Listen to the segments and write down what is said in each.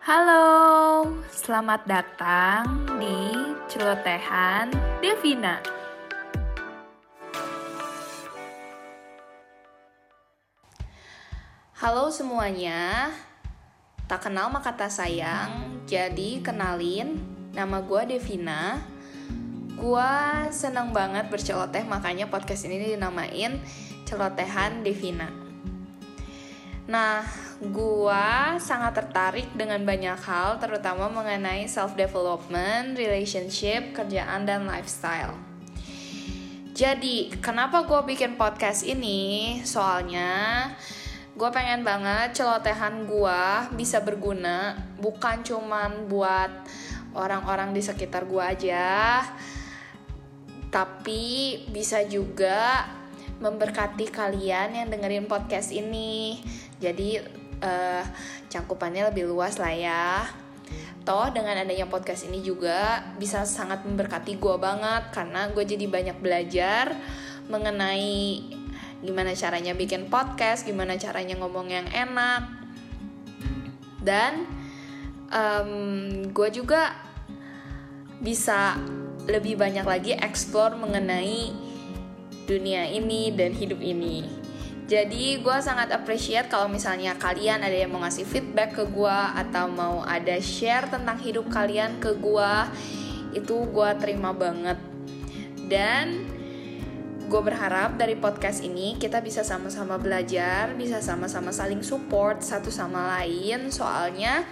Halo, selamat datang di Celotehan Devina. Halo semuanya, tak kenal maka tak sayang, jadi kenalin, nama gue Devina. Gue seneng banget berceloteh, makanya podcast ini dinamain Celotehan Devina. Nah, gua sangat tertarik dengan banyak hal, terutama mengenai self development, relationship, kerjaan dan lifestyle. Jadi, kenapa gue bikin podcast ini? Soalnya gue pengen banget celotehan gue bisa berguna, bukan cuman buat orang-orang di sekitar gue aja, tapi bisa juga memberkati kalian yang dengerin podcast ini. Jadi uh, cangkupannya lebih luas lah ya. Toh dengan adanya podcast ini juga bisa sangat memberkati gue banget karena gue jadi banyak belajar mengenai gimana caranya bikin podcast, gimana caranya ngomong yang enak, dan um, gue juga bisa lebih banyak lagi explore mengenai dunia ini dan hidup ini. Jadi gue sangat appreciate kalau misalnya kalian ada yang mau ngasih feedback ke gue atau mau ada share tentang hidup kalian ke gue, itu gue terima banget. Dan gue berharap dari podcast ini kita bisa sama-sama belajar, bisa sama-sama saling support satu sama lain. Soalnya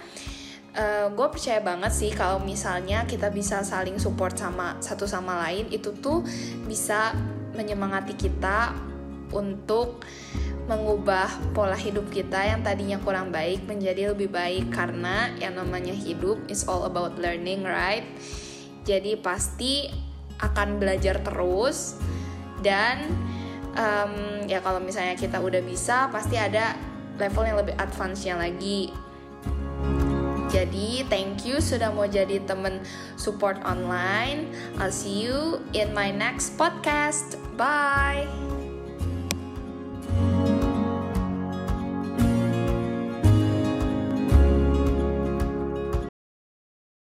uh, gue percaya banget sih kalau misalnya kita bisa saling support sama satu sama lain itu tuh bisa menyemangati kita untuk mengubah pola hidup kita yang tadinya kurang baik menjadi lebih baik karena yang namanya hidup is all about learning right jadi pasti akan belajar terus dan um, ya kalau misalnya kita udah bisa pasti ada level yang lebih advance-nya lagi jadi thank you sudah mau jadi temen support online. I'll see you in my next podcast. Bye.